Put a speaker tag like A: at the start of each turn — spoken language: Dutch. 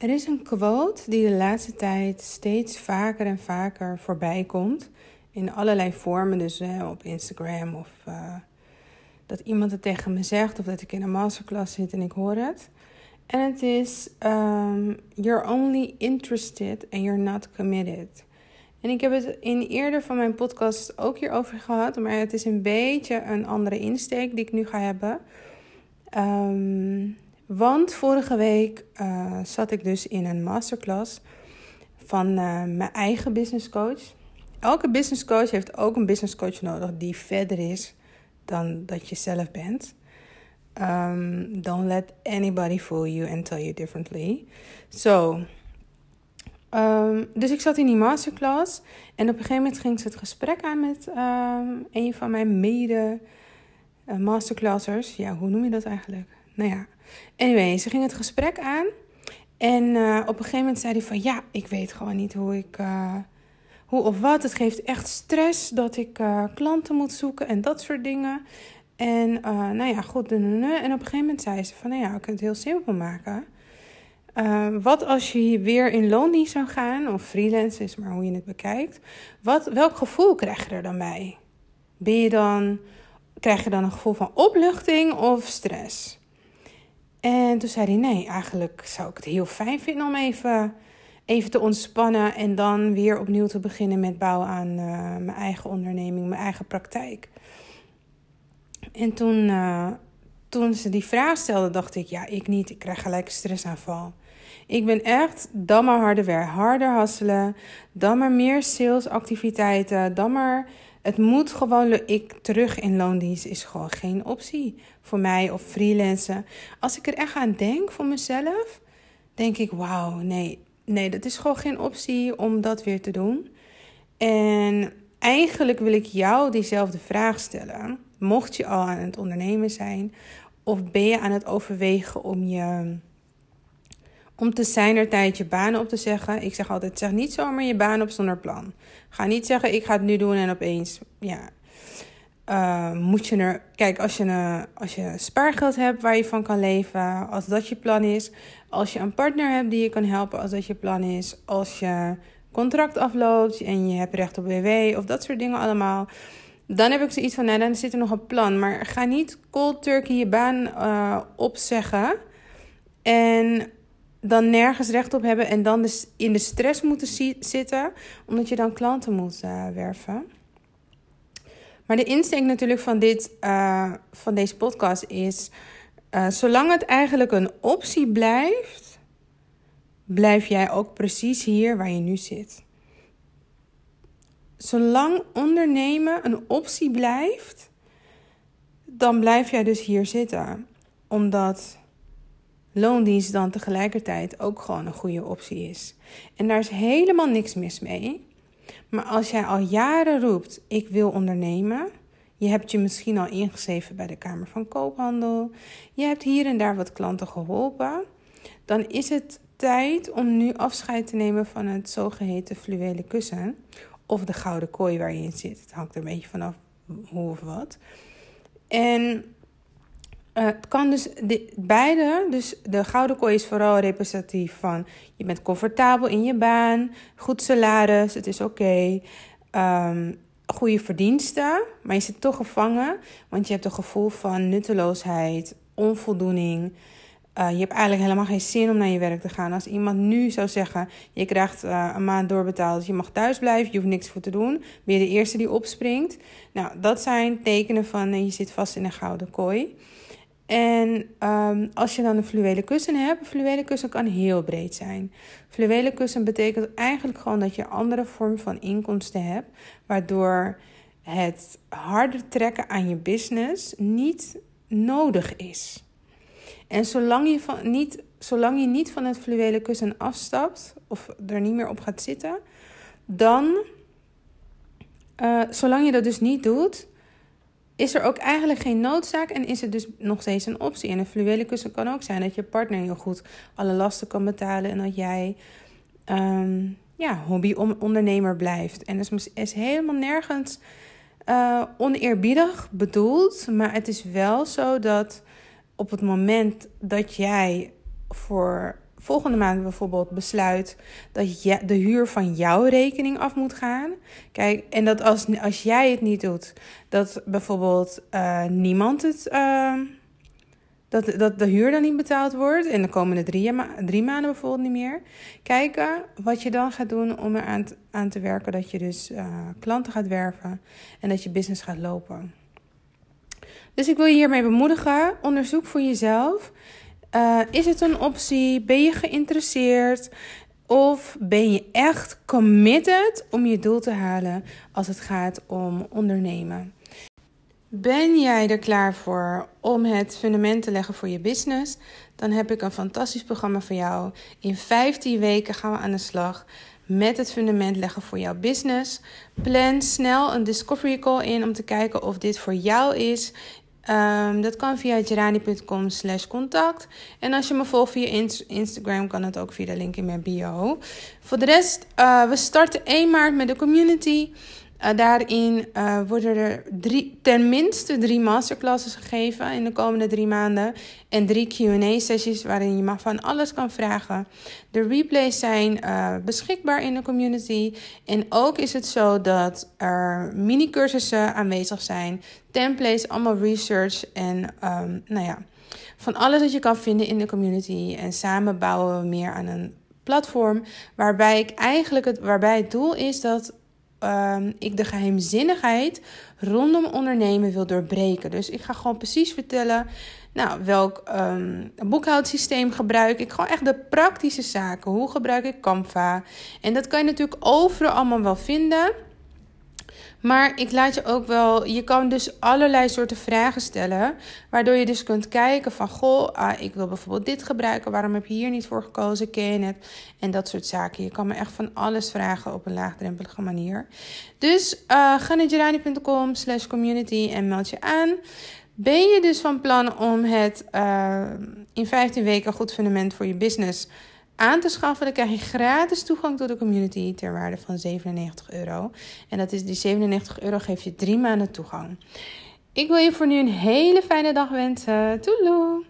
A: Er is een quote die de laatste tijd steeds vaker en vaker voorbij komt. In allerlei vormen, dus op Instagram of uh, dat iemand het tegen me zegt of dat ik in een masterclass zit en ik hoor het. En het is: um, You're only interested and you're not committed. En ik heb het in eerder van mijn podcast ook hierover gehad, maar het is een beetje een andere insteek die ik nu ga hebben. Um, want vorige week uh, zat ik dus in een masterclass van uh, mijn eigen business coach. Elke business coach heeft ook een business coach nodig die verder is dan dat je zelf bent. Um, don't let anybody fool you and tell you differently. So, um, dus ik zat in die masterclass en op een gegeven moment ging ze het gesprek aan met um, een van mijn mede uh, masterclassers. Ja, hoe noem je dat eigenlijk? Nou ja, anyway, ze ging het gesprek aan. En uh, op een gegeven moment zei hij van ja, ik weet gewoon niet hoe ik. Uh, hoe of wat. Het geeft echt stress dat ik uh, klanten moet zoeken en dat soort dingen. En nou ja, goed. En op een gegeven moment zei ze van nou ja, ik kan het heel simpel maken. wat als je weer in loondienst zou gaan, of freelance is maar hoe je het bekijkt. Wat, welk gevoel krijg je er dan bij? Ben je dan, krijg je dan een gevoel van opluchting of stress? En toen zei hij: Nee, eigenlijk zou ik het heel fijn vinden om even, even te ontspannen. En dan weer opnieuw te beginnen met bouwen aan uh, mijn eigen onderneming, mijn eigen praktijk. En toen, uh, toen ze die vraag stelde, dacht ik: Ja, ik niet. Ik krijg gelijk een stressaanval. Ik ben echt dan maar harder werken, harder hasselen, dan maar meer salesactiviteiten, dan maar het moet gewoon, ik terug in loondienst is gewoon geen optie voor mij of freelancen. Als ik er echt aan denk voor mezelf, denk ik, wauw, nee, nee, dat is gewoon geen optie om dat weer te doen. En eigenlijk wil ik jou diezelfde vraag stellen. Mocht je al aan het ondernemen zijn, of ben je aan het overwegen om je om te zijn er tijd je baan op te zeggen. Ik zeg altijd, zeg niet zomaar je baan op zonder plan. Ga niet zeggen, ik ga het nu doen en opeens, ja, uh, moet je er... Kijk, als je, een, als je spaargeld hebt waar je van kan leven, als dat je plan is. Als je een partner hebt die je kan helpen, als dat je plan is. Als je contract afloopt en je hebt recht op WW of dat soort dingen allemaal. Dan heb ik zoiets van, nou, dan zit er nog een plan. Maar ga niet cold turkey je baan uh, opzeggen. En dan nergens recht op hebben en dan dus in de stress moeten zitten, omdat je dan klanten moet uh, werven. Maar de insteek natuurlijk van, dit, uh, van deze podcast is: uh, zolang het eigenlijk een optie blijft, blijf jij ook precies hier waar je nu zit. Zolang ondernemen een optie blijft, dan blijf jij dus hier zitten. Omdat loondienst dan tegelijkertijd ook gewoon een goede optie is. En daar is helemaal niks mis mee. Maar als jij al jaren roept: ik wil ondernemen. Je hebt je misschien al ingeschreven bij de Kamer van Koophandel. Je hebt hier en daar wat klanten geholpen. Dan is het tijd om nu afscheid te nemen van het zogeheten fluwelen kussen. Of de gouden kooi waar je in zit. Het hangt er een beetje vanaf hoe of wat. En uh, het kan dus de, beide. Dus de gouden kooi is vooral representatief van je bent comfortabel in je baan, goed salaris, het is oké. Um, goede verdiensten, maar je zit toch gevangen, want je hebt een gevoel van nutteloosheid, onvoldoening. Uh, je hebt eigenlijk helemaal geen zin om naar je werk te gaan. Als iemand nu zou zeggen: je krijgt uh, een maand doorbetaald, je mag thuis blijven, je hoeft niks voor te doen, ben je de eerste die opspringt. Nou, dat zijn tekenen van je zit vast in een gouden kooi. En um, als je dan een fluwelen kussen hebt, een fluwelen kussen kan heel breed zijn. Fluwelen kussen betekent eigenlijk gewoon dat je andere vorm van inkomsten hebt, waardoor het harder trekken aan je business niet nodig is. En zolang je, van, niet, zolang je niet van het fluwelen kussen afstapt of er niet meer op gaat zitten, dan, uh, zolang je dat dus niet doet, is er ook eigenlijk geen noodzaak en is het dus nog steeds een optie. En een fluwelen kussen kan ook zijn dat je partner heel goed alle lasten kan betalen en dat jij um, ja, hobby-ondernemer blijft. En het is, is helemaal nergens uh, oneerbiedig bedoeld, maar het is wel zo dat op het moment dat jij voor, volgende maand bijvoorbeeld besluit dat je, de huur van jouw rekening af moet gaan. Kijk, en dat als, als jij het niet doet, dat bijvoorbeeld uh, niemand het. Uh, dat, dat de huur dan niet betaald wordt in de komende drie, drie maanden bijvoorbeeld niet meer. Kijken wat je dan gaat doen om er aan, te werken dat je dus uh, klanten gaat werven en dat je business gaat lopen. Dus ik wil je hiermee bemoedigen. Onderzoek voor jezelf. Uh, is het een optie? Ben je geïnteresseerd? Of ben je echt committed om je doel te halen als het gaat om ondernemen? Ben jij er klaar voor om het fundament te leggen voor je business? Dan heb ik een fantastisch programma voor jou. In 15 weken gaan we aan de slag met het fundament leggen voor jouw business. Plan snel een discovery call in om te kijken of dit voor jou is. Um, dat kan via gerani.com slash contact. En als je me volgt via Instagram, kan het ook via de link in mijn bio. Voor de rest, uh, we starten 1 maart met de community. Uh, daarin uh, worden er drie, tenminste drie masterclasses gegeven in de komende drie maanden. En drie QA-sessies waarin je mag van alles kan vragen. De replays zijn uh, beschikbaar in de community. En ook is het zo dat er mini-cursussen aanwezig zijn. Templates, allemaal research en um, nou ja, van alles dat je kan vinden in de community. En samen bouwen we meer aan een platform waarbij ik eigenlijk het, waarbij het doel is dat um, ik de geheimzinnigheid rondom ondernemen wil doorbreken. Dus ik ga gewoon precies vertellen. Nou, welk um, boekhoudsysteem gebruik ik? Gewoon echt de praktische zaken. Hoe gebruik ik Canva? En dat kan je natuurlijk overal allemaal wel vinden. Maar ik laat je ook wel, je kan dus allerlei soorten vragen stellen, waardoor je dus kunt kijken van, goh, ah, ik wil bijvoorbeeld dit gebruiken, waarom heb je hier niet voor gekozen, ken je het? En dat soort zaken. Je kan me echt van alles vragen op een laagdrempelige manier. Dus uh, ga naar gerani.com slash community en meld je aan. Ben je dus van plan om het uh, in 15 weken goed fundament voor je business aan te schaffen, dan krijg je gratis toegang tot de community ter waarde van 97 euro. En dat is die 97 euro geeft je drie maanden toegang. Ik wil je voor nu een hele fijne dag wensen. Toedeloe!